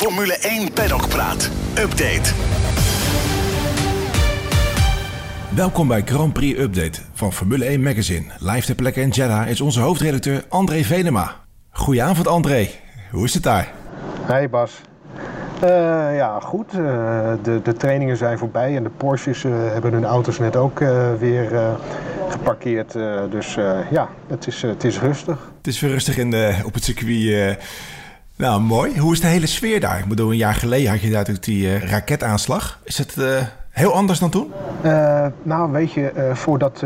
Formule 1 Paddock Praat. Update. Welkom bij Grand Prix Update van Formule 1 Magazine. Live ter plekke in Jeddah is onze hoofdredacteur André Venema. Goedenavond André, hoe is het daar? Hey Bas. Uh, ja, goed. Uh, de, de trainingen zijn voorbij en de Porsches uh, hebben hun auto's net ook weer geparkeerd. dus ja, het is, het is rustig. Het is weer rustig in de, op het circuit. Nou, mooi. Hoe is de hele sfeer daar? Ik bedoel, een jaar geleden had je natuurlijk die raketaanslag. Is het heel anders dan toen? nou, weet je, voordat,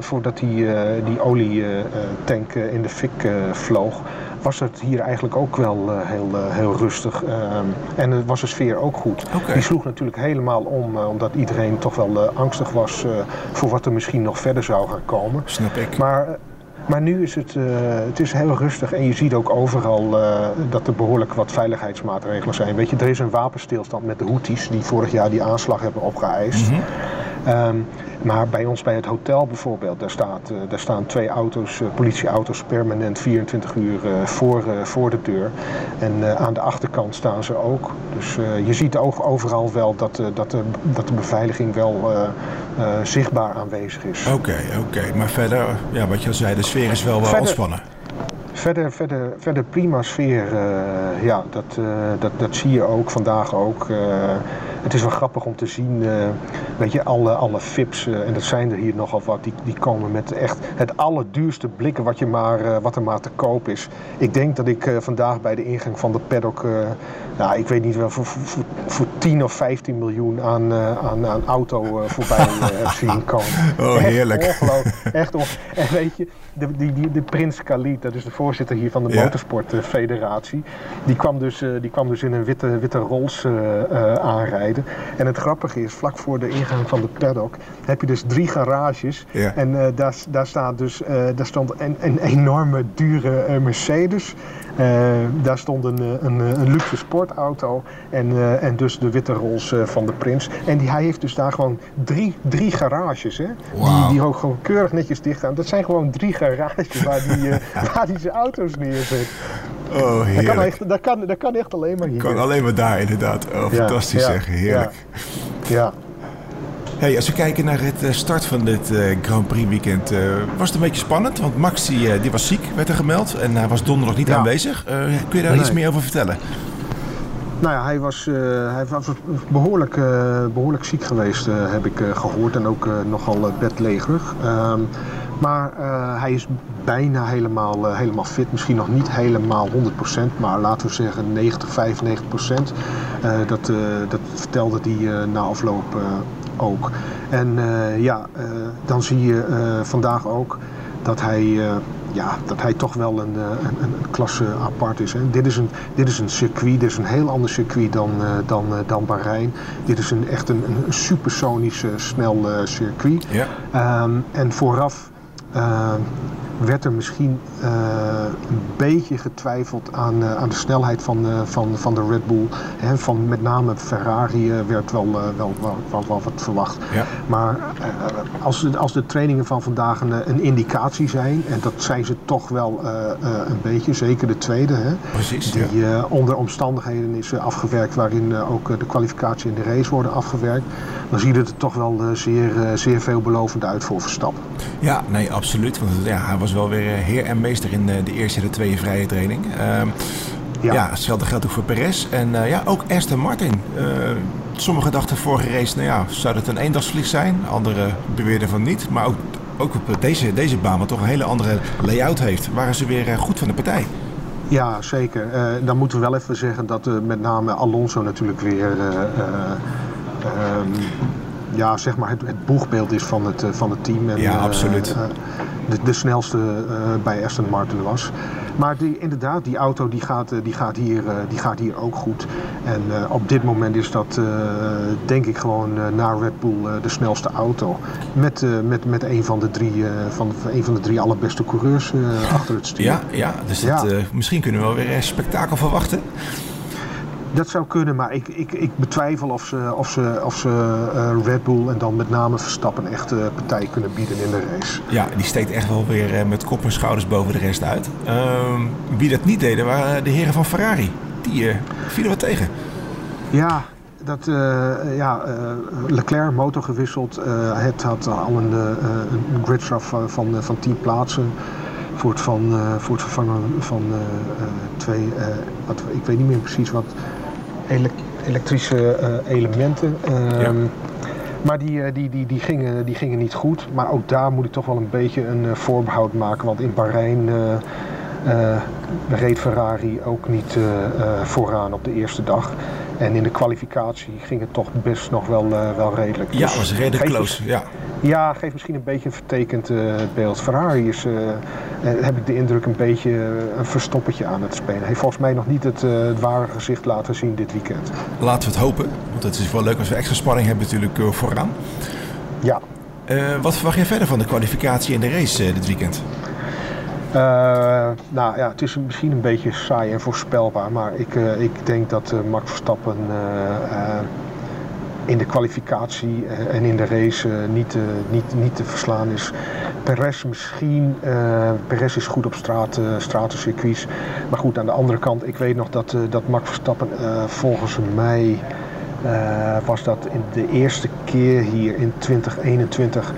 voordat die, die olietank in de fik vloog was het hier eigenlijk ook wel uh, heel, uh, heel rustig. Uh, en was de sfeer ook goed. Okay. Die sloeg natuurlijk helemaal om, omdat iedereen toch wel angstig was voor wat er misschien nog verder zou gaan komen. Snap ik. Maar, maar nu is het, het is heel rustig en je ziet ook overal dat er behoorlijk wat veiligheidsmaatregelen zijn. Weet je, er is een wapenstilstand met de Houthis die vorig jaar die aanslag hebben opgeëist. -hmm. Um, maar bij ons bij het hotel bijvoorbeeld, daar, staat, uh, daar staan twee auto's, uh, politieauto's permanent 24 uur uh, voor, voor de deur. En aan de achterkant staan ze ook. Dus je ziet ook overal wel dat, dat, de, dat de beveiliging wel zichtbaar aanwezig is. Oké, okay, oké. Okay. Maar verder, ja, wat je al zei, de sfeer is wel wel ontspannen. Verder, verder, verder prima sfeer. ja, dat, dat, dat zie je ook vandaag ook het is wel grappig om te zien, uh, weet je, alle, alle FIPS, uh, en dat zijn er hier nogal wat, die, die komen met echt het allerduurste blikken wat, je maar, uh, wat er maar te koop is. Ik denk dat ik vandaag bij de ingang van de paddock, nou, ik weet niet wel, voor, voor, voor 10 of 15 miljoen aan, aan, aan auto voorbij heb zien komen. Oh, heerlijk. Echt ongelooflijk. Echt ongelooflijk. En weet je, de, die, die, de Prins Khalid, dat is de voorzitter hier van de Ja. Motorsportfederatie, die, kwam dus, die kwam dus in een witte, witte Rolls aanrijden. En het grappige is, vlak voor de ingang van de paddock heb je dus drie garages. Ja. En uh, daar, daar, staat dus, uh, daar stond een, een enorme dure Mercedes. daar stond een, een, een, luxe sportauto en, en dus de witte Rolls van de Prins. En die, hij heeft dus daar gewoon drie, drie garages, hè? Wow. Die, die ook gewoon keurig netjes dicht staan. Dat zijn gewoon drie garages waar die, waar die zijn auto's neerzet. Oh, dat, heerlijk. kan echt, dat, kan, dat kan echt alleen maar hier. Kan alleen maar daar, inderdaad. Oh, fantastisch ja, zeg. Heerlijk. Ja. ja. Hey, als we kijken naar het start van dit uh, Grand Prix weekend, uh, was het een beetje spannend. Want Max die, uh, die was ziek, werd er gemeld. En hij was donderdag niet ja. aanwezig. kun je daar nee. iets meer over vertellen? Nou ja, hij was, hij was behoorlijk, behoorlijk ziek geweest, heb ik gehoord. En ook nogal bedlegerig. Maar uh, hij is bijna helemaal, uh, helemaal fit. Misschien nog niet helemaal 100%, maar laten we zeggen 90, 95%. Uh, dat, dat vertelde hij na afloop ook. En ja, dan zie je vandaag ook dat hij, ja, dat hij toch wel een, een, een klasse apart is. Hè. Dit, is een, dit is een circuit, dit is een heel ander circuit dan, dan, dan Bahrein. Dit is een, echt een, een supersonisch snel circuit. Ja. Um, en vooraf uh, werd er misschien uh, een beetje getwijfeld aan, uh, aan de snelheid van, van, van de Red Bull. He, van met name Ferrari werd wel, wel, wel, wel, wel wat verwacht. Ja. Maar als, als de trainingen van vandaag een, een, indicatie zijn, en dat zijn ze toch wel een beetje, zeker de tweede, hè, Precies, die ja. onder omstandigheden is afgewerkt waarin ook de kwalificatie en de race worden afgewerkt, dan ziet het er toch wel zeer, zeer veelbelovend uit voor Verstappen. Ja, nee, absoluut. Want ja, hij was wel weer heer en meester in de eerste en de tweede vrije training. Uh, ja. ja, hetzelfde geldt ook voor Perez. En uh, ja, ook Aston Martin. Uh, sommigen dachten vorige race, nou ja, zou het een eendagsvlieg zijn? Anderen beweerden van niet. Maar ook, ook op deze, deze baan, wat toch een hele andere layout heeft, waren ze weer goed van de partij. Ja, zeker. Dan moeten we wel even zeggen dat met name Alonso natuurlijk weer. Um, ja, zeg maar het, het boegbeeld is van het, van het team. En, ja, absoluut. de, de, snelste bij Aston Martin was. Maar die, inderdaad, die auto die gaat, die gaat, hier, die gaat hier ook goed. En op dit moment is dat denk ik gewoon na Red Bull de snelste auto. Met, met, met een, van de drie, van, een van de drie allerbeste coureurs achter het stuur. Ja, ja dus ja. Het, misschien kunnen we wel weer een spektakel verwachten. Dat zou kunnen, maar ik, ik, ik betwijfel of ze, of ze, of ze uh, Red Bull en dan met name Verstappen echt uh, partij kunnen bieden in de race. Ja, die steekt echt wel weer uh, met kop en schouders boven de rest uit. wie dat niet deden waren de heren van Ferrari. die uh, vielen wat tegen. Ja, dat, uh, ja, uh, Leclerc motor gewisseld. het had al een, een gridstraf van, van, van 10 plaatsen voor het, van, voor het vervangen van twee, wat, ik weet niet meer precies wat, elektrische elementen. Ja. Ehm, maar die, die, die, die, gingen, die gingen niet goed. Maar ook daar moet ik toch wel een beetje een voorbehoud maken. Want in Bahrein reed Ferrari ook niet vooraan op de eerste dag. En in de kwalificatie ging het toch best nog wel, uh, wel redelijk. Ja, dus was redelijk close. Ja. ja, geeft misschien een beetje een vertekend uh, beeld. Ferrari is, uh, heb ik de indruk, een beetje een verstoppertje aan het spelen. Hij heeft volgens mij nog niet het, het, ware gezicht laten zien dit weekend. Laten we het hopen, want het is wel leuk als we extra spanning hebben natuurlijk vooraan. Ja. wat verwacht je verder van de kwalificatie en de race dit weekend? Uh, nou ja, het is misschien een beetje saai en voorspelbaar, maar ik, uh, ik denk dat uh, Max Verstappen in de kwalificatie en in de race niet, niet, niet te verslaan is. Perez misschien, Perez is goed op straat, stratencircuits. Maar goed, aan de andere kant, ik weet nog dat, dat Max Verstappen volgens mij was dat in de eerste keer hier in 2021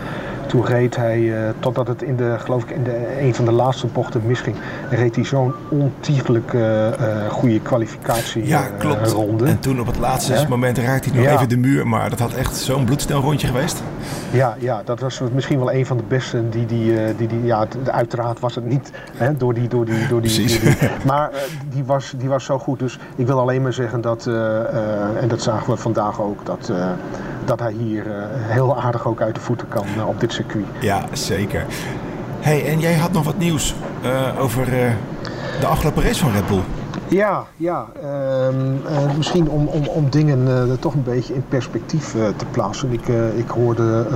toen reed hij, uh, totdat het in de, geloof ik, in de, een van de laatste bochten misging, reed hij zo'n ontiegelijk uh, goede kwalificatie ja, klopt. ronde. En toen op het laatste moment raakte hij nog even de muur, maar dat had echt zo'n bloedsnel rondje geweest. Ja, ja, dat was misschien wel een van de beste die die, die, die ja, uiteraard was het niet hè, door die, door die, door die, die maar die, was, die was zo goed. Dus ik wil alleen maar zeggen dat, en dat zagen we vandaag ook, dat, dat hij hier heel aardig ook uit de voeten kan op dit circuit. Ja, zeker. Hey, en jij had nog wat nieuws uh, over de afgelopen race van Red Bull. Ja, ja. Uh, misschien om, om, om dingen toch een beetje in perspectief te plaatsen. Ik, ik hoorde,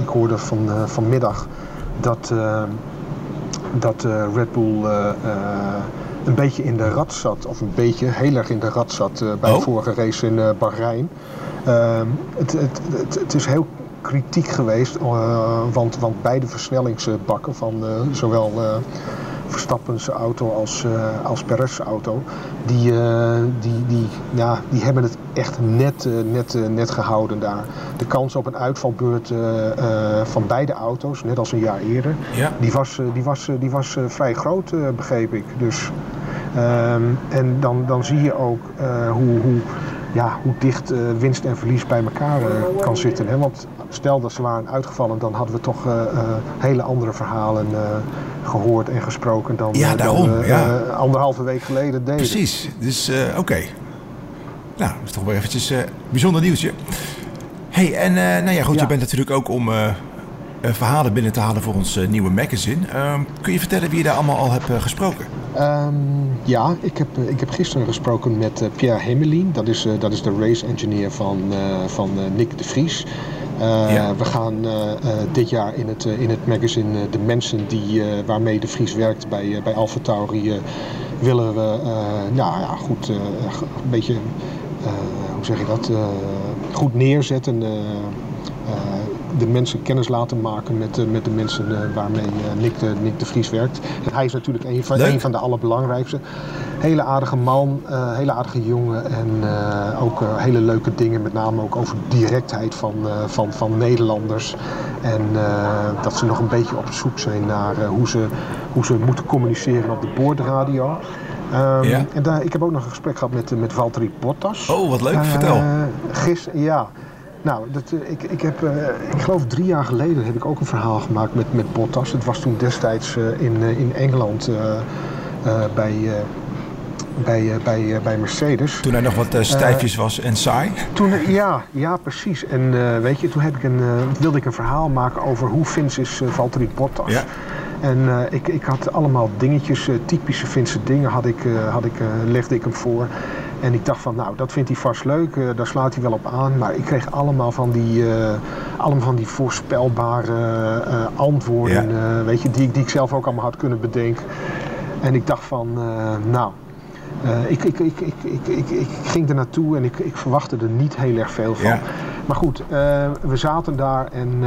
ik hoorde van, vanmiddag dat, dat Red Bull een beetje in de rat zat. Of een beetje heel erg in de rat zat bij oh? de vorige race in Bahrein. Ehm, het, het, het, het, is heel kritiek geweest. Uh, want, want beide versnellingsbakken van uh, zowel uh, Verstappen's auto als, als Perez' auto, die, die, die, ja, die hebben het echt net, net, net gehouden daar. De kans op een uitvalbeurt van beide auto's, net als een jaar eerder, ja. die was, die was, die was vrij groot, begreep ik. Dus, um, en dan, dan zie je ook hoe, hoe ja, hoe dicht uh, winst en verlies bij elkaar uh, kan zitten. Hè? Want stel dat ze waren uitgevallen, dan hadden we toch hele andere verhalen gehoord en gesproken dan, ja, daarom, dan ja. anderhalve week geleden deden. Precies, dus oké. Okay. Nou, dat is toch wel eventjes bijzonder nieuwsje. hey, en nou ja, goed, ja. je bent natuurlijk ook om verhalen binnen te halen voor ons nieuwe magazine. Ehm, kun je vertellen wie je daar allemaal al hebt gesproken? Um, ja, ik heb, ik heb gisteren gesproken met uh, Pierre Hemelin. Dat is, uh, dat is de race engineer van, van Nick de Vries. Ja. We gaan dit jaar in het, in het magazine de mensen die, waarmee de Vries werkt bij, bij Alfa Tauri... willen we nou, ja, goed, een beetje, hoe zeg je dat, goed neerzetten de mensen kennis laten maken met, met de mensen uh, waarmee uh, Nick, de, Nick de Vries werkt. En hij is natuurlijk een van, een van de allerbelangrijkste. Hele aardige man, hele aardige jongen en ook hele leuke dingen, met name ook over directheid van, van, van Nederlanders. En dat ze nog een beetje op zoek zijn naar hoe, ze, hoe ze moeten communiceren op de boordradio. Um, ja. En daar, ik heb ook nog een gesprek gehad met, met Valtteri Bottas. Oh, wat leuk, vertel. Ja. Nou, dat, eh, ik, ik heb, uh, ik geloof drie jaar geleden heb ik ook een verhaal gemaakt met, met Bottas. Het was toen destijds uh, in, in Engeland bij, bij, bij, bij Mercedes. Toen hij nog wat stijfjes was en saai? Toen, ja, ja, precies. En weet je, toen heb ik een, wilde ik een verhaal maken over hoe Fins is Valtteri Bottas. Ja. En ik, ik had allemaal dingetjes, typische Finse dingen, had ik, had ik, legde ik hem voor. En ik dacht van, nou, dat vindt hij vast leuk, uh, daar slaat hij wel op aan. Maar ik kreeg allemaal van die, uh, allemaal van die voorspelbare uh, antwoorden, ja. weet je, die, die ik zelf ook allemaal had kunnen bedenken. En ik dacht van, nou, ik, ik, ik, ik, ik, ik, ik, ging er naartoe en ik, ik verwachtte er niet heel erg veel van. Ja. Maar goed, we zaten daar en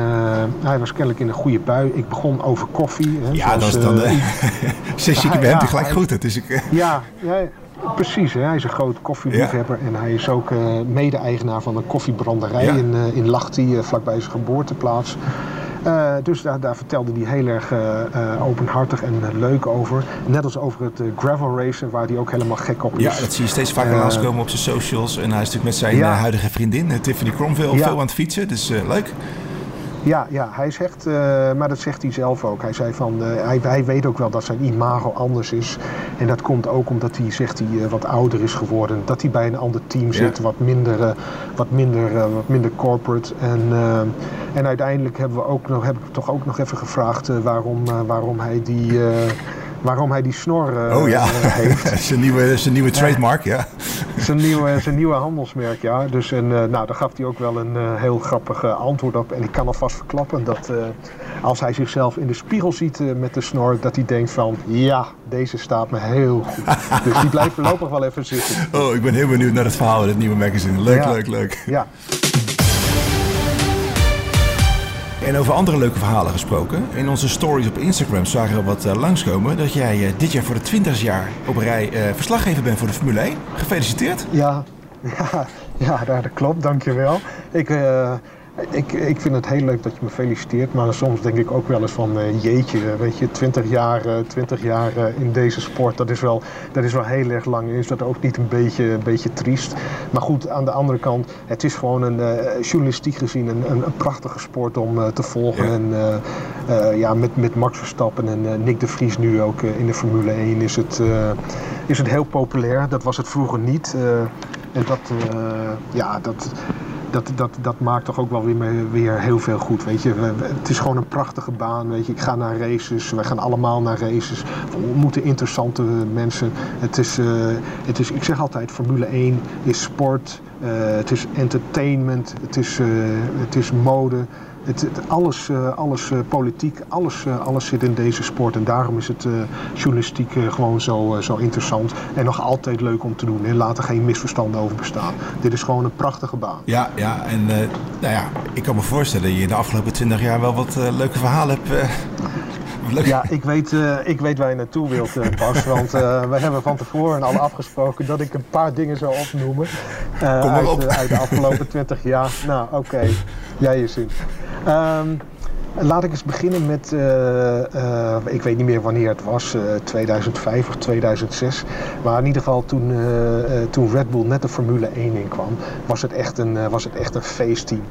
hij was kennelijk in een goede bui. Ik begon over koffie. Hè, ja, zoals, dat is dan de sessie, je bent ja, gelijk goed. Het is, ja, ja, Precies, hè? hij is een groot koffieliefhebber en hij is ook mede-eigenaar van een koffiebranderij in, in Lachti, vlakbij zijn geboorteplaats. Uh, dus daar, daar, vertelde hij heel erg uh, openhartig en leuk over. Net als over het gravel racen, waar hij ook helemaal gek op is. Ja, dat zie je steeds vaker langskomen op zijn socials. En hij is natuurlijk met zijn huidige vriendin, Tiffany Cromwell, veel aan het fietsen. Dus leuk. Ja, ja hij zegt, uh, maar dat zegt hij zelf ook. Hij zei van, uh, hij, hij, weet ook wel dat zijn imago anders is. En dat komt ook omdat hij zegt hij uh, wat ouder is geworden. Dat hij bij een ander team zit, wat minder, wat minder, wat minder corporate. En, en uiteindelijk hebben we ook nog, heb ik toch ook nog even gevraagd waarom, waarom hij die waarom hij die snor uh, oh, ja. heeft. zijn nieuwe, zijn nieuwe trademark, ja. zijn, nieuwe, zijn nieuwe handelsmerk, ja. Dus en, uh, nou, daar gaf hij ook wel een uh, heel grappig antwoord op. En ik kan alvast verklappen dat als hij zichzelf in de spiegel ziet met de snor, dat hij denkt van ja, deze staat me heel goed. dus die blijft voorlopig wel even zitten. Oh, ik ben heel benieuwd naar het verhaal in het nieuwe magazine. Leuk, leuk, leuk. Ja. En over andere leuke verhalen gesproken. In onze stories op Instagram zagen we wat uh, langskomen dat jij uh, dit jaar voor de 20 jaar op rij uh, verslaggever bent voor de Formule 1. Gefeliciteerd. Ja, ja, ja dat klopt, dankjewel. Ik, ik, ik vind het heel leuk dat je me feliciteert, maar soms denk ik ook wel eens van uh, jeetje, weet je, 20 jaar, uh, 20 jaar uh, in deze sport, dat is, wel, dat is wel heel erg lang. Is dat ook niet een beetje, een beetje triest? Maar goed, aan de andere kant, het is gewoon een journalistiek gezien een, een, een, prachtige sport om te volgen. Ja. En ja, met, met Max Verstappen en Nick de Vries nu ook in de Formule 1 is het, is het heel populair. Dat was het vroeger niet. en dat, ja, dat dat, dat, dat maakt toch ook wel weer, weer heel veel goed. Weet je. Het is gewoon een prachtige baan. Weet je. Ik ga naar races, wij gaan allemaal naar races. We ontmoeten interessante mensen. Het is, uh, het is, ik zeg altijd, Formule 1 is sport, uh, het is entertainment, het is, uh, het is mode. Het, het, alles, uh, alles uh, politiek, alles, uh, alles zit in deze sport. En daarom is het journalistiek gewoon zo, zo interessant. En nog altijd leuk om te doen. En laat er geen misverstanden over bestaan. Dit is gewoon een prachtige baan. Ja, ja en nou ja, ik kan me voorstellen dat je in de afgelopen twintig jaar wel wat leuke verhalen hebt. Ja, ik weet, ik weet waar je naartoe wilt, Bas. Want we hebben van tevoren al afgesproken dat ik een paar dingen zou opnoemen. uit, uit, de afgelopen twintig jaar. Nou, oké. Okay. Jij is in. Um, laat ik eens beginnen met, uh, uh, ik weet niet meer wanneer het was, uh, 2005 of 2006. Maar in ieder geval toen, toen Red Bull net de Formule 1 inkwam, was het echt een, was het echt een feestteam.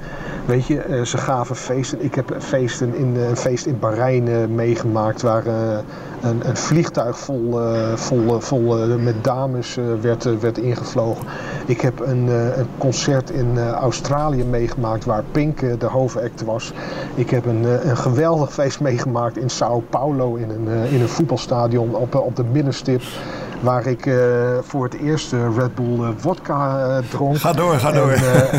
Weet je, ze gaven feesten. Ik heb feesten in, een feest in Bahrein meegemaakt waar een, een vliegtuig vol, vol, vol met dames werd, werd ingevlogen. Ik heb een, een concert in Australië meegemaakt waar Pink de hoofdact was. Ik heb een, een geweldig feest meegemaakt in Sao Paulo in een, in een voetbalstadion op, op de middenstip. Waar ik uh, voor het eerst uh, Red Bull uh, vodka dronk. Ga door, ga door. En,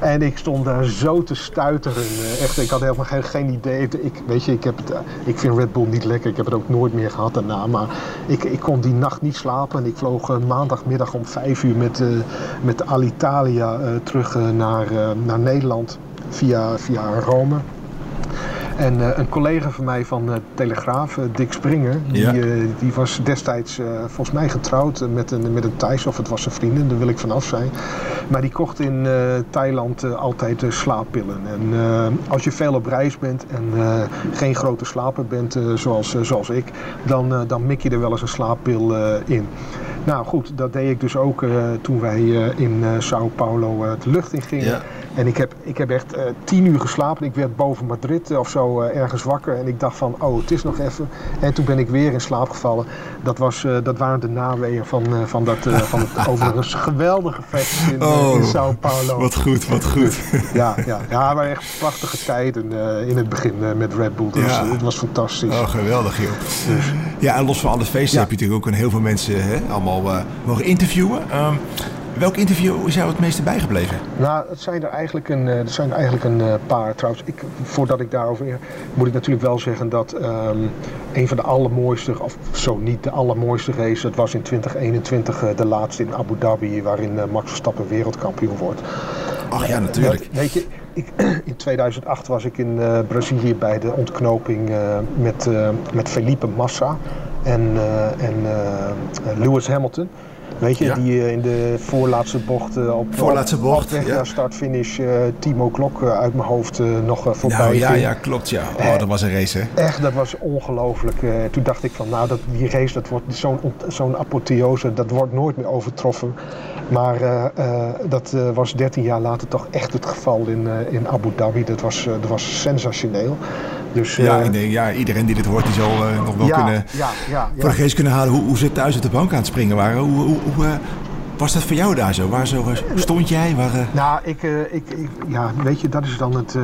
en, ik stond daar zo te stuiteren. echt, ik had helemaal geen, geen idee. Ik, weet je, ik, heb het, ik vind Red Bull niet lekker. Ik heb het ook nooit meer gehad daarna. Maar ik, ik kon die nacht niet slapen. En ik vloog maandagmiddag om vijf uur met, met Alitalia terug naar, naar Nederland. Via, via Rome. En uh, een collega van mij van uh, Telegraaf, uh, Dick Springer, die, die was destijds volgens mij getrouwd met een, met een Thais, of het was een vriendin, daar wil ik vanaf zijn. Maar die kocht in Thailand altijd slaappillen. En als je veel op reis bent en geen grote slaper bent, zoals, zoals ik, dan, dan mik je er wel eens een slaappil in. Nou goed, dat deed ik dus ook toen wij in Sao Paulo de lucht in gingen. Ja. En ik heb, ik heb echt uh, tien uur geslapen. Ik werd boven Madrid of zo uh, ergens wakker. En ik dacht van, oh, het is nog even. En toen ben ik weer in slaap gevallen. Dat, was, uh, dat waren de naweeën van, van, dat, van het overigens geweldige feest in, oh, in Sao Paulo. Wat goed, wat goed. ja, ja, ja, maar echt prachtige tijden in het begin met Red Bull. Dus ja. het was fantastisch. Oh, geweldig, joh. Dus. Ja, en los van alle feesten ja. heb je natuurlijk ook een heel veel mensen hè, allemaal mogen interviewen. Um, Welk interview is jou het meeste bijgebleven? Nou, het zijn er eigenlijk een, er zijn er eigenlijk een paar. Trouwens, ik, voordat ik daarover moet ik natuurlijk wel zeggen dat um, een van de allermooiste, of zo niet de allermooiste race, dat was in 2021 de laatste in Abu Dhabi, waarin Max Verstappen wereldkampioen wordt. Ach ja, natuurlijk. Weet je, ik, in 2008 was ik in uh, Brazilië bij de ontknoping uh, met, met Felipe Massa. en, en Lewis Hamilton. Weet je, die uh, in de voorlaatste bocht uh, op, voorlaatste bocht, ja. start-finish uh, Timo Klok uit mijn hoofd nog voorbij nou, ja, ja, klopt ja. Oh, dat was een race hè? Echt, dat was ongelooflijk. toen dacht ik van nou, dat, die race dat wordt zo'n zo'n apotheose, dat wordt nooit meer overtroffen. Maar dat was 13 jaar later toch echt het geval in, in Abu Dhabi. Dat was, dat was sensationeel. Dus, ja, ik denk, ja, iedereen die dit hoort, die zal nog wel kunnen ja, ja, voor de geest kunnen halen hoe, hoe ze thuis uit de bank aan het springen waren. Hoe, hoe, hoe uh, was dat voor jou daar zo? Waar zo stond jij? Waar. Nou, ik, ik, ik, ja, weet je, dat is dan het.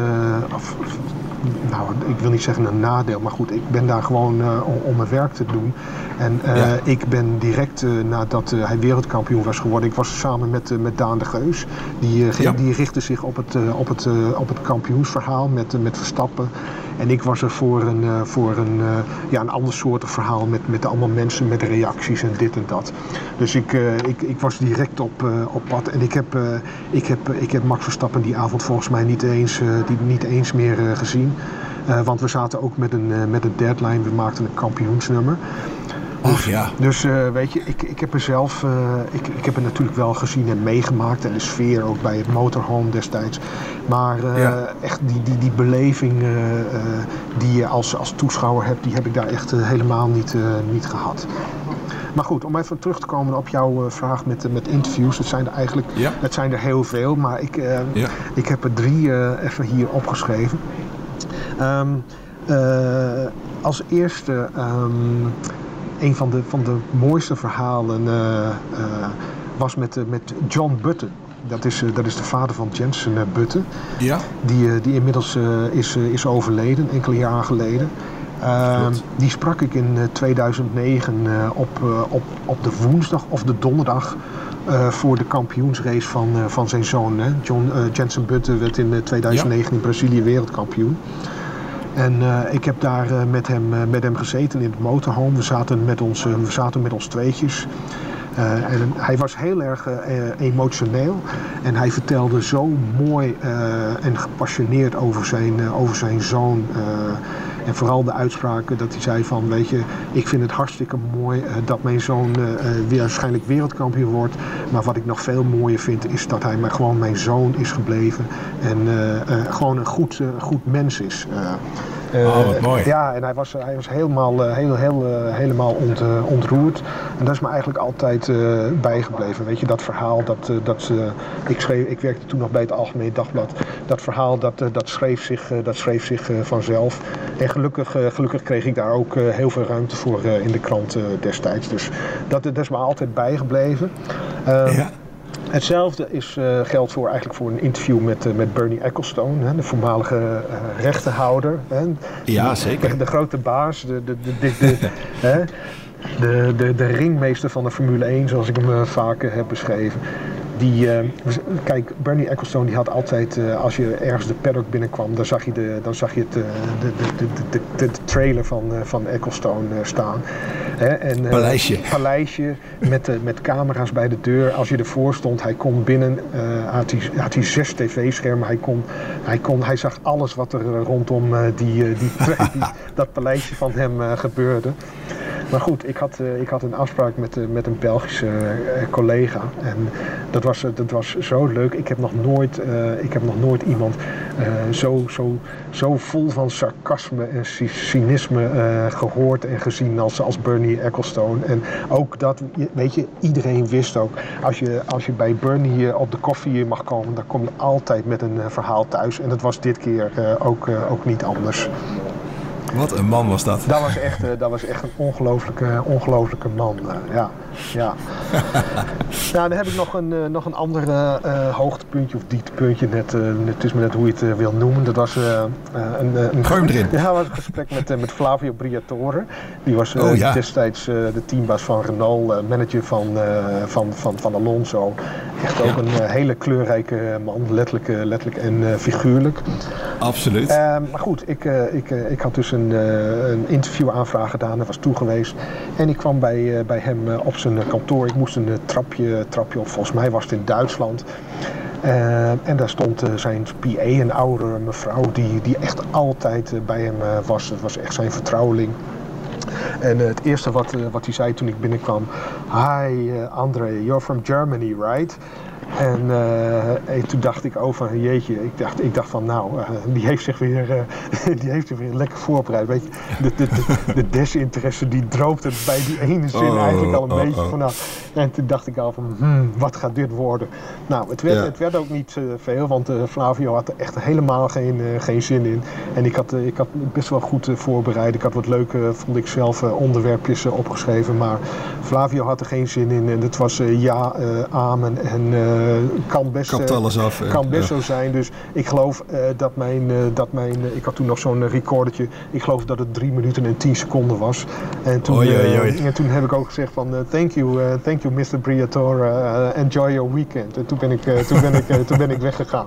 Nou, ik wil niet zeggen een nadeel, maar goed, ik ben daar gewoon om, om, mijn werk te doen. En ja. ik ben direct nadat hij wereldkampioen was geworden, ik was samen met, met Daan de Geus. Die, ja. die richtte zich op het, op het, op het kampioensverhaal met, met Verstappen. En ik was er voor een, uh, voor een, uh, ja, een ander soort verhaal met, met allemaal mensen met reacties en dit en dat. Dus ik, uh, ik, ik was direct op, op pad. En ik heb, ik, heb, ik heb Max Verstappen die avond volgens mij niet eens, die, niet eens meer gezien. want we zaten ook met een, met een deadline. We maakten een kampioensnummer. Dus, ja. dus uh, weet je, ik, ik heb er zelf, uh, ik, ik heb het natuurlijk wel gezien en meegemaakt. En de sfeer ook bij het motorhome destijds. Maar uh, ja. echt die, die, die beleving die je als, als toeschouwer hebt, die heb ik daar echt helemaal niet, niet gehad. Maar goed, om even terug te komen op jouw vraag met, met interviews. Het zijn er eigenlijk ja. het zijn er heel veel, maar ik, ja. ik heb er drie even hier opgeschreven. Um, als eerste um, een van de, van de mooiste verhalen uh, uh, was met, uh, met John Button. Dat is, dat is de vader van Jensen Button. Ja. Die, die inmiddels is, is overleden, enkele jaren geleden. Ehm, die sprak ik in 2009 op, op, op de woensdag of de donderdag voor de kampioensrace van, van zijn zoon. Hè. John, Jensen Button werd in 2009 ja. in Brazilië wereldkampioen. En uh, ik heb daar uh, met, hem, uh, met hem gezeten in het motorhome. We zaten met ons, we zaten met ons tweetjes. en hij was heel erg emotioneel. En hij vertelde zo mooi en gepassioneerd over zijn, over zijn zoon. En vooral de uitspraken dat hij zei van, weet je, ik vind het hartstikke mooi uh, dat mijn zoon uh, weer waarschijnlijk wereldkampioen wordt. Maar wat ik nog veel mooier vind is dat hij maar gewoon mijn zoon is gebleven. En gewoon een goed, goed mens is. Oh, wat mooi. Ja, en hij was, hij was helemaal, heel, heel, helemaal ont, ontroerd. En dat is me eigenlijk altijd bijgebleven. Weet je, dat verhaal, dat, dat, ik, schreef, ik werkte toen nog bij het Algemeen Dagblad. Dat verhaal, dat, dat schreef zich, dat schreef zich vanzelf. En gelukkig, gelukkig kreeg ik daar ook heel veel ruimte voor in de krant destijds. Dus dat, dat is me altijd bijgebleven. ja. Hetzelfde is, uh, geldt voor, eigenlijk voor een interview met, uh, met Bernie Ecclestone, hè, de voormalige uh, rechtenhouder. Hè, ja, zeker. De, de, grote baas, de, de, de, de, hè, de, de, de ringmeester van de Formule 1, zoals ik hem vaker heb beschreven. Die, uh, kijk, Bernie Ecclestone die had altijd, uh, als je ergens de paddock binnenkwam, dan zag je, de, dan zag je het, uh, de, de, de, de, de, trailer van, van Ecclestone staan. Hè? En, paleisje. Paleisje met, met camera's bij de deur. Als je ervoor stond, hij kon binnen, had, hij, had hij zes tv-schermen. Hij, kon, hij, kon, hij zag alles wat er rondom die, die, die, dat paleisje van hem gebeurde. Maar goed, ik had, ik had een afspraak met, met een Belgische collega. En dat was, dat was zo leuk. Ik heb nog nooit, ik heb nog nooit iemand zo, zo, zo vol van sarcasme en cynisme gehoord en gezien als, als Bernie Ecclestone. En ook dat, weet je, iedereen wist ook. Als je, als je bij Bernie op de koffie mag komen, dan kom je altijd met een verhaal thuis. En dat was dit keer ook, ook niet anders. Wat een man was dat. Dat was echt, uh, dat was echt een ongelooflijke, ongelooflijke man. Uh, ja, ja. nou, dan heb ik nog een, uh, nog een ander hoogtepuntje of dieptepuntje. Net, het is me net hoe je het wil noemen. Dat was een, een, Gooi erin. Ja, was een gesprek met, met Flavio Briatore. Die was oh, ja. destijds de teambaas van Renault, manager van, van, van, van Alonso. Echt ook ja. een hele kleurrijke man, letterlijk, letterlijk en figuurlijk. Absoluut. maar goed, ik, ik, ik had dus een een, uh, een interviewaanvraag gedaan. Hij was toegeweest. En ik kwam bij, uh, bij hem uh, op zijn kantoor. Ik moest een trapje, trapje op. Volgens mij was het in Duitsland. en daar stond zijn PA, een oudere mevrouw, die, die echt altijd bij hem was. Het was echt zijn vertrouweling. En het eerste wat, wat hij zei toen ik binnenkwam... Hi André, you're from Germany, right? En, uh, toen dacht ik over, oh, jeetje, ik dacht, ik dacht van nou, uh, die, heeft zich weer, uh, die heeft zich weer lekker voorbereid. Weet je, de, de, de, de desinteresse die droopt het bij die ene zin oh, eigenlijk al een oh, beetje oh. vanaf. En toen dacht ik al van, hmm, wat gaat dit worden? Nou, het werd, het werd ook niet veel, want Flavio had er echt helemaal geen, geen zin in. En ik had, ik had best wel goed voorbereid. Ik had wat leuke, vond ik zelf, onderwerpjes opgeschreven. Maar Flavio had er geen zin in. En het was ja, amen en kan best, alles af, kan best zo zijn. Dus ik geloof dat mijn, dat mijn ik had toen nog zo'n recordertje. Ik geloof dat het 3 minuten en 10 seconden was. En toen, oei, oei, en toen heb ik ook gezegd van thank you, thank you Mr. Briatore, enjoy your weekend. En toen ben ik, toen ben ik, toen ben ik weggegaan.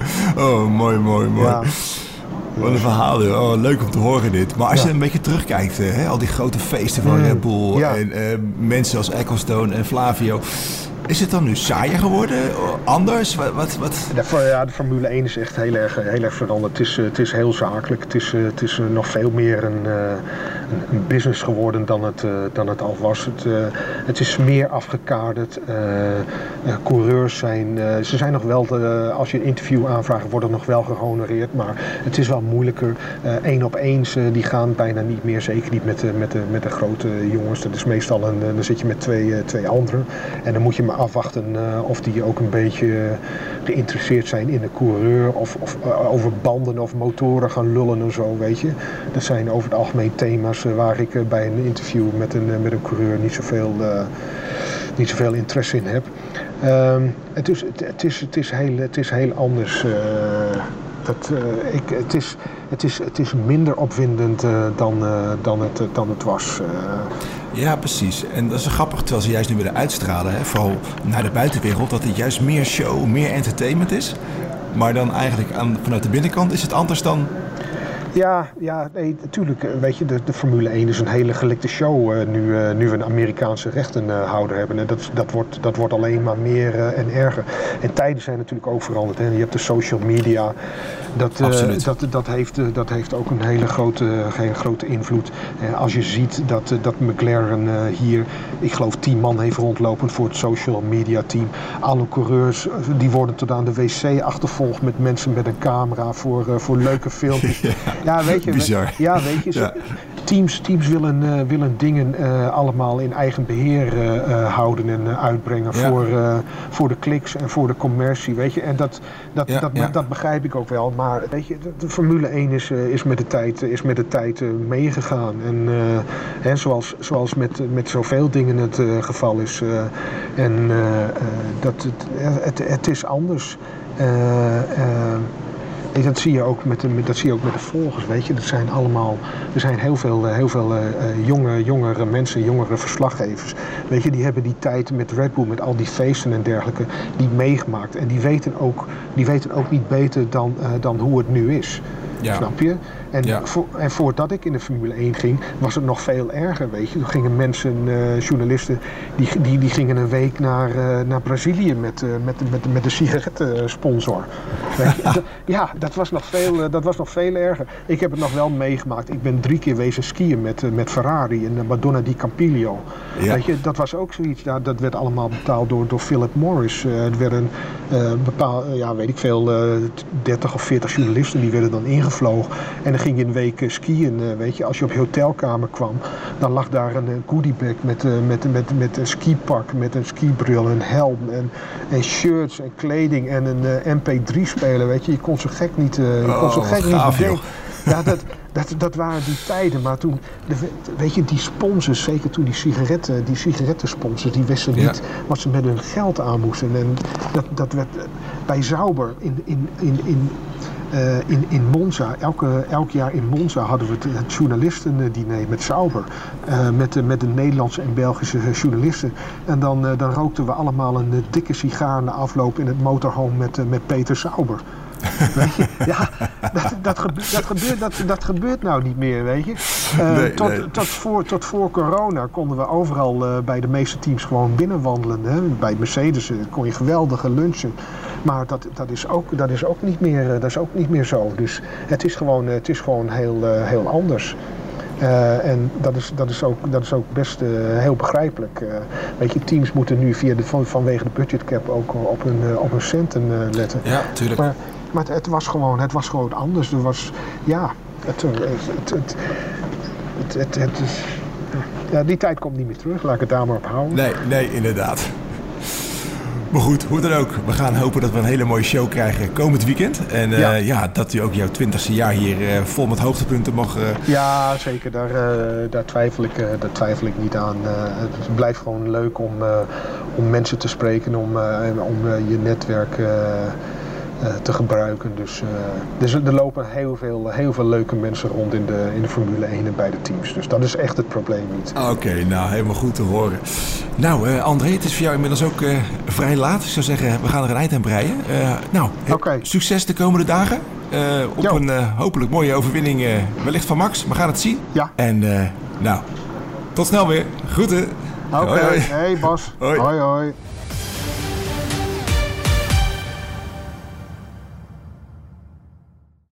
Oh, mooi, mooi, mooi. Ja. Wat een verhaal, oh, leuk om te horen dit. Maar als je een beetje terugkijkt, hè, al die grote feesten van Red Bull en uh, mensen als Ecclestone en Flavio. Is het dan nu saaier geworden? Anders? Wat, wat, wat? Ja, de Formule 1 is echt heel erg, heel erg veranderd. Het is, eh, het is heel zakelijk. Het is, eh, het is nog veel meer een business geworden dan het, dan het al was. Het, het is meer afgekaderd. coureurs zijn... ze zijn nog wel... Als je een interview aanvraagt, worden nog wel gehonoreerd. Maar het is wel moeilijker. Eén op eens, die gaan bijna niet meer. Zeker niet met, de, met, de, met de grote jongens. Dat is meestal een... dan zit je met twee, twee anderen. En dan moet je maar afwachten of die ook een beetje geïnteresseerd zijn in de coureur of, of over banden of motoren gaan lullen en zo, weet je. Dat zijn over het algemeen thema's waar ik bij een interview met een, met een coureur niet zoveel, niet zoveel interesse in heb. Um, het, is, het, het, is, het, is heel, het is heel anders. dat, ik, het, is, het, is, het is minder opwindend dan, dan, het, dan het was. Ja, precies. En dat is grappig, terwijl ze juist nu willen uitstralen, hè, vooral naar de buitenwereld, dat het juist meer show, meer entertainment is. Maar dan eigenlijk aan, vanuit de binnenkant is het anders dan ja, ja nee, natuurlijk. Eh, weet je, de, de Formule 1 is een hele gelikte show uh, nu, uh, nu we een Amerikaanse rechtenhouder hebben. En dat, dat, wordt, dat wordt alleen maar meer en erger. En tijden zijn natuurlijk ook veranderd. Je hebt de social media. Dat, dat, dat, heeft, dat heeft ook een hele grote, hele grote invloed. als je ziet dat, dat McLaren hier, ik geloof, tien man heeft rondlopen voor het social media team. Alle coureurs die worden tot aan de wc achtervolgd met mensen met een camera voor, voor leuke filmpjes. Ja, weet je. Bizar. Ja, weet je. Teams, teams willen, willen dingen allemaal in eigen beheer houden en uitbrengen voor, voor de kliks en voor de commercie, weet je. En dat, dat, dat, dat begrijp ik ook wel. Maar weet je, de, Formule 1 is, is met de tijd, is met de tijd meegegaan. En hè, zoals, zoals met, met zoveel dingen het geval is. en dat, het, het, het, is anders dat zie je ook met de, dat zie je ook met de volgers, weet je. Dat zijn allemaal, er zijn heel veel, eh, heel veel uh, jonge, jongere mensen, jongere verslaggevers. Weet je, die hebben die tijd met Red Bull, met al die feesten en dergelijke, die meegemaakt. En die weten ook, die weten ook niet beter dan, dan hoe het nu is. Ja. Snap je? En, en voordat ik in de Formule 1 ging, was het nog veel erger, weet je. Toen gingen mensen, uh, journalisten, die, die, die gingen een week naar, uh, naar Brazilië met, uh, met, met, met de sigarettensponsor. ja, dat was, nog veel, dat was nog veel erger. Ik heb het nog wel meegemaakt. Ik ben drie keer wezen skiën met, met Ferrari in Madonna di Campiglio. Ja. Weet je, dat was ook zoiets, ja, dat werd allemaal betaald door, door Philip Morris. het werden bepaald, ja, weet ik veel, 30 of 40 journalisten die werden dan ingevlogen. En ging je een week eh, skiën, eh, weet je. Als je op je hotelkamer kwam, dan lag daar een eh, goodiebag met, met, met, met een skipak, met een skibril, een helm en, en shirts en kleding en een MP3-speler, weet je. Je kon zo gek niet, je kon zo oh, gek niet bedenken. Ja, dat, dat, dat waren die tijden. Maar toen, weet je, die sponsors, zeker toen die sigaretten, die sigarettensponsors, die wisten niet wat ze met hun geld aan moesten. En dat, dat werd bij Zauber in, in, in, in uh, in, in Monza, elke, elk jaar in Monza hadden we het, het journalistendiner met Sauber. Uh, met, de, met de Nederlandse en Belgische journalisten. En dan, uh, dan rookten we allemaal een dikke sigaar na afloop in het motorhome met, met Peter Sauber. Weet je? Ja, dat, dat, gebeurt, dat, gebeurt, dat, dat gebeurt nou niet meer, weet je. Nee, tot, nee. Tot, voor, tot voor corona konden we overal bij de meeste teams gewoon binnenwandelen. Hè. Bij Mercedes kon je geweldige lunchen. Maar dat, dat, is, ook, dat, is, ook niet meer, dat is ook niet meer zo. Dus het is gewoon, het is gewoon heel, heel anders. en dat is, dat, is ook, dat is ook best heel begrijpelijk. weet je, teams moeten nu via de, van, vanwege de budgetcap ook op hun, op hun centen letten. Ja, tuurlijk. Maar, maar het, het, was gewoon, het was gewoon anders. Er was, ja, het, het, het, het, het, het is, ja, die tijd komt niet meer terug. Laat ik het daar maar op houden. Nee, nee, inderdaad. Maar goed, hoe dan ook. We gaan hopen dat we een hele mooie show krijgen komend weekend. En uh, ja. dat u ook jouw twintigste jaar hier uh, vol met hoogtepunten mag... Uh... Ja, zeker. Daar, daar, twijfel ik, daar twijfel ik niet aan. het blijft gewoon leuk om, om mensen te spreken, om, om je netwerk eh, te gebruiken. Dus, eh, dus er lopen heel veel, heel veel leuke mensen rond in de, in de Formule 1 en bij de teams. Dus dat is echt het probleem niet. Oké, nou helemaal goed te horen. Nou, uh, André, het is voor jou inmiddels ook vrij laat. Ik zou zeggen, we gaan er een eind aan breien. nou, succes de komende dagen. op een hopelijk mooie overwinning, wellicht van Max. We gaan het zien. Ja. En nou, tot snel weer. Groeten. Oké, hey Bas. hoi. hoi.